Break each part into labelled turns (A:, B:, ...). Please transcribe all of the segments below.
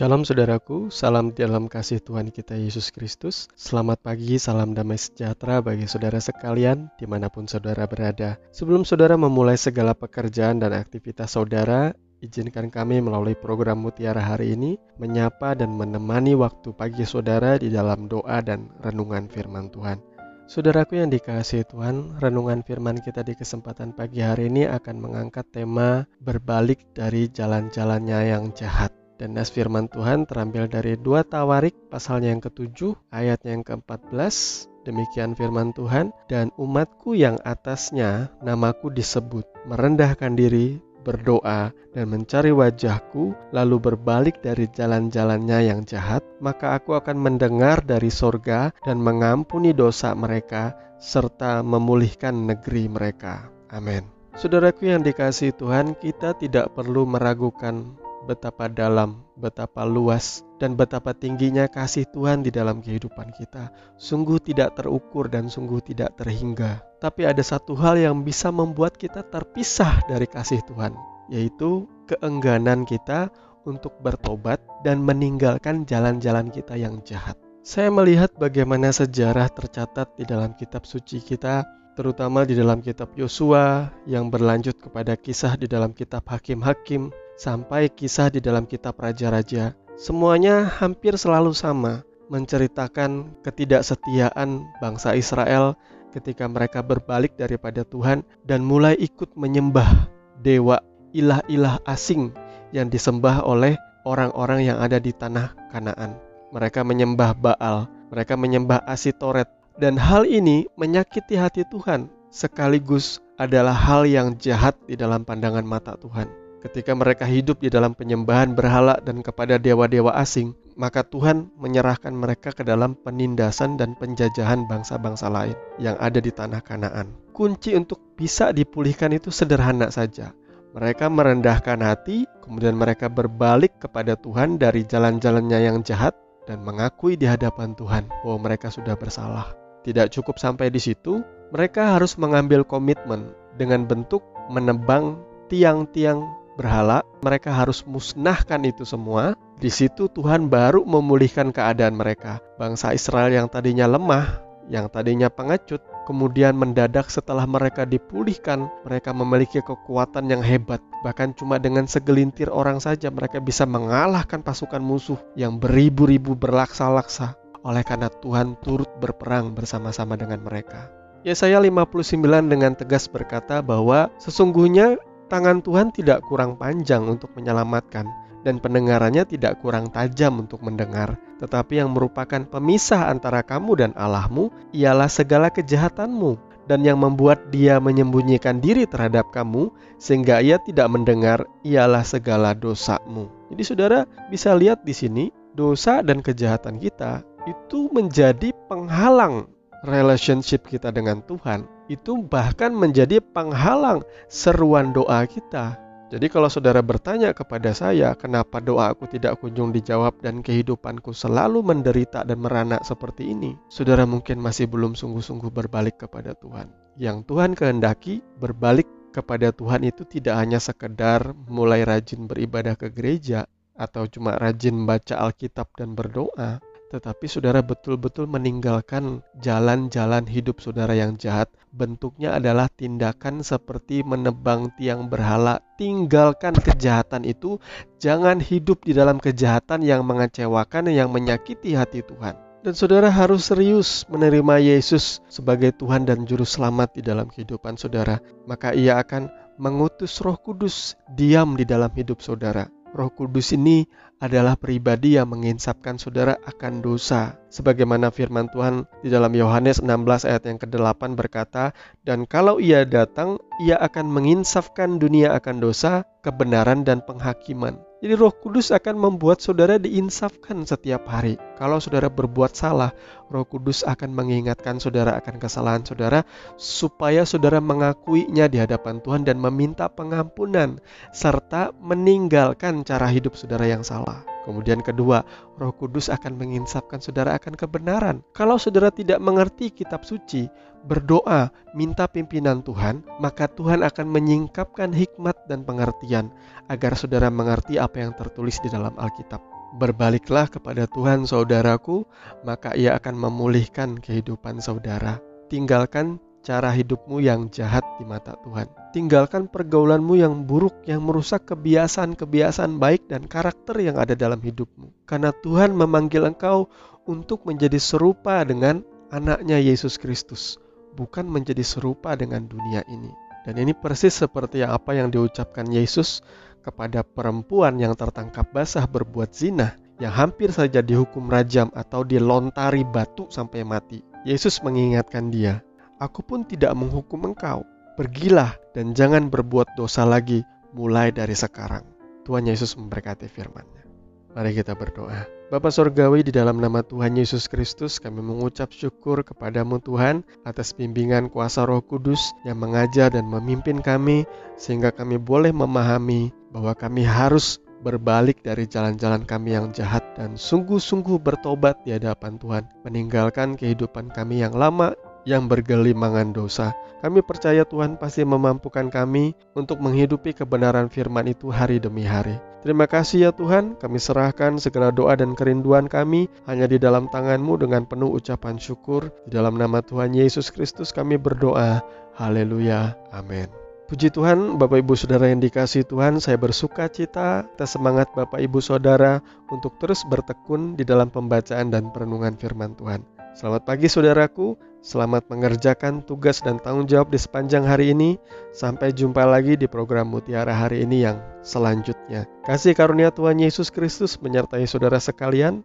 A: Shalom saudaraku, salam dalam kasih Tuhan kita Yesus Kristus. Selamat pagi, salam damai sejahtera bagi saudara sekalian di mana pun saudara berada. Sebelum saudara memulai segala pekerjaan dan aktivitas saudara, izinkan kami melalui program Mutiara hari ini menyapa dan menemani waktu pagi saudara di dalam doa dan renungan firman Tuhan. Saudaraku yang dikasihi Tuhan, renungan firman kita di kesempatan pagi hari ini akan mengangkat tema berbalik dari jalan-jalannya yang jahat. Dan nas firman Tuhan terambil dari dua Tawarik pasalnya yang ketujuh ayatnya yang ke-14 Demikian firman Tuhan, dan umatku yang atasnya namaku disebut, merendahkan diri, berdoa, dan mencari wajahku, lalu berbalik dari jalan-jalannya yang jahat, maka aku akan mendengar dari sorga dan mengampuni dosa mereka, serta memulihkan negeri mereka. Amin. Saudaraku yang dikasih Tuhan, kita tidak perlu meragukan betapa dalam, betapa luas, dan betapa tingginya kasih Tuhan di dalam kehidupan kita. Sungguh tidak terukur dan sungguh tidak terhingga. Tapi ada satu hal yang bisa membuat kita terpisah dari kasih Tuhan, yaitu keengganan kita untuk bertobat dan meninggalkan jalan-jalan kita yang jahat. Saya melihat bagaimana sejarah tercatat di dalam kitab suci kita terutama di dalam kitab Yosua yang berlanjut kepada kisah di dalam kitab Hakim-Hakim sampai kisah di dalam kitab Raja-Raja, semuanya hampir selalu sama, menceritakan ketidaksetiaan bangsa Israel ketika mereka berbalik daripada Tuhan dan mulai ikut menyembah dewa ilah-ilah asing yang disembah oleh orang-orang yang ada di tanah Kanaan. Mereka menyembah Baal, mereka menyembah Asitoret, dan hal ini menyakiti hati Tuhan sekaligus adalah hal yang jahat di dalam pandangan mata Tuhan. Ketika mereka hidup di dalam penyembahan berhala dan kepada dewa-dewa asing, maka Tuhan menyerahkan mereka ke dalam penindasan dan penjajahan bangsa-bangsa lain yang ada di tanah Kanaan. Kunci untuk bisa dipulihkan itu sederhana saja. Mereka merendahkan hati, kemudian mereka berbalik kepada Tuhan dari jalan-jalannya yang jahat dan mengakui di hadapan Tuhan bahwa mereka sudah bersalah. Tidak cukup sampai di situ, mereka harus mengambil komitmen dengan bentuk menebang tiang-tiang berhala, mereka harus musnahkan itu semua. Di situ Tuhan baru memulihkan keadaan mereka. Bangsa Israel yang tadinya lemah, yang tadinya pengecut, kemudian mendadak setelah mereka dipulihkan, mereka memiliki kekuatan yang hebat. Bahkan cuma dengan segelintir orang saja mereka bisa mengalahkan pasukan musuh yang beribu-ribu berlaksa-laksa. Oleh karena Tuhan turut berperang bersama-sama dengan mereka. Yesaya 59 dengan tegas berkata bahwa sesungguhnya tangan Tuhan tidak kurang panjang untuk menyelamatkan, dan pendengarannya tidak kurang tajam untuk mendengar, tetapi yang merupakan pemisah antara kamu dan Allahmu ialah segala kejahatanmu, dan yang membuat dia menyembunyikan diri terhadap kamu, sehingga ia tidak mendengar ialah segala dosamu. Jadi, saudara bisa lihat di sini, dosa dan kejahatan kita itu menjadi penghalang relationship kita dengan Tuhan itu bahkan menjadi penghalang seruan doa kita. Jadi kalau saudara bertanya kepada saya, kenapa doa aku tidak kunjung dijawab dan kehidupanku selalu menderita dan merana seperti ini? Saudara mungkin masih belum sungguh-sungguh berbalik kepada Tuhan. Yang Tuhan kehendaki berbalik kepada Tuhan itu tidak hanya sekedar mulai rajin beribadah ke gereja atau cuma rajin membaca Alkitab dan berdoa, tetapi saudara betul-betul meninggalkan jalan-jalan hidup saudara yang jahat. Bentuknya adalah tindakan seperti menebang tiang berhala. Tinggalkan kejahatan itu, jangan hidup di dalam kejahatan yang mengecewakan, yang menyakiti hati Tuhan. Dan saudara harus serius menerima Yesus sebagai Tuhan dan Juru Selamat di dalam kehidupan saudara. Maka ia akan mengutus roh kudus diam di dalam hidup saudara. Roh Kudus ini adalah pribadi yang menginsapkan saudara akan dosa. Sebagaimana firman Tuhan di dalam Yohanes 16 ayat yang ke-8 berkata, "Dan kalau ia datang, ia akan menginsafkan dunia akan dosa, kebenaran dan penghakiman." Jadi Roh Kudus akan membuat saudara diinsafkan setiap hari. Kalau saudara berbuat salah, Roh Kudus akan mengingatkan saudara akan kesalahan saudara supaya saudara mengakuinya di hadapan Tuhan dan meminta pengampunan serta meninggalkan cara hidup saudara yang salah. Kemudian kedua, Roh Kudus akan menginsapkan saudara akan kebenaran. Kalau saudara tidak mengerti kitab suci, berdoa, minta pimpinan Tuhan, maka Tuhan akan menyingkapkan hikmat dan pengertian agar saudara mengerti apa yang tertulis di dalam Alkitab. Berbaliklah kepada Tuhan saudaraku, maka ia akan memulihkan kehidupan saudara. Tinggalkan cara hidupmu yang jahat di mata Tuhan. Tinggalkan pergaulanmu yang buruk yang merusak kebiasaan-kebiasaan baik dan karakter yang ada dalam hidupmu. Karena Tuhan memanggil engkau untuk menjadi serupa dengan anaknya Yesus Kristus, bukan menjadi serupa dengan dunia ini. Dan ini persis seperti apa yang diucapkan Yesus kepada perempuan yang tertangkap basah berbuat zina yang hampir saja dihukum rajam atau dilontari batu sampai mati. Yesus mengingatkan dia, Aku pun tidak menghukum engkau. Pergilah dan jangan berbuat dosa lagi mulai dari sekarang. Tuhan Yesus memberkati firman-Nya. Mari kita berdoa. Bapa Sorgawi di dalam nama Tuhan Yesus Kristus kami mengucap syukur kepadamu Tuhan atas bimbingan kuasa roh kudus yang mengajar dan memimpin kami sehingga kami boleh memahami bahwa kami harus berbalik dari jalan-jalan kami yang jahat dan sungguh-sungguh bertobat di hadapan Tuhan, meninggalkan kehidupan kami yang lama yang bergelimangan dosa. Kami percaya Tuhan pasti memampukan kami untuk menghidupi kebenaran firman itu hari demi hari. Terima kasih ya Tuhan, kami serahkan segala doa dan kerinduan kami hanya di dalam tangan-Mu dengan penuh ucapan syukur. Di dalam nama Tuhan Yesus Kristus kami berdoa. Haleluya. Amin. Puji Tuhan, Bapak Ibu Saudara yang dikasih Tuhan, saya bersuka cita atas semangat Bapak Ibu Saudara untuk terus bertekun di dalam pembacaan dan perenungan firman Tuhan. Selamat pagi saudaraku, selamat mengerjakan tugas dan tanggung jawab di sepanjang hari ini. Sampai jumpa lagi di program Mutiara hari ini yang selanjutnya. Kasih karunia Tuhan Yesus Kristus menyertai saudara sekalian.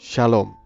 A: Shalom.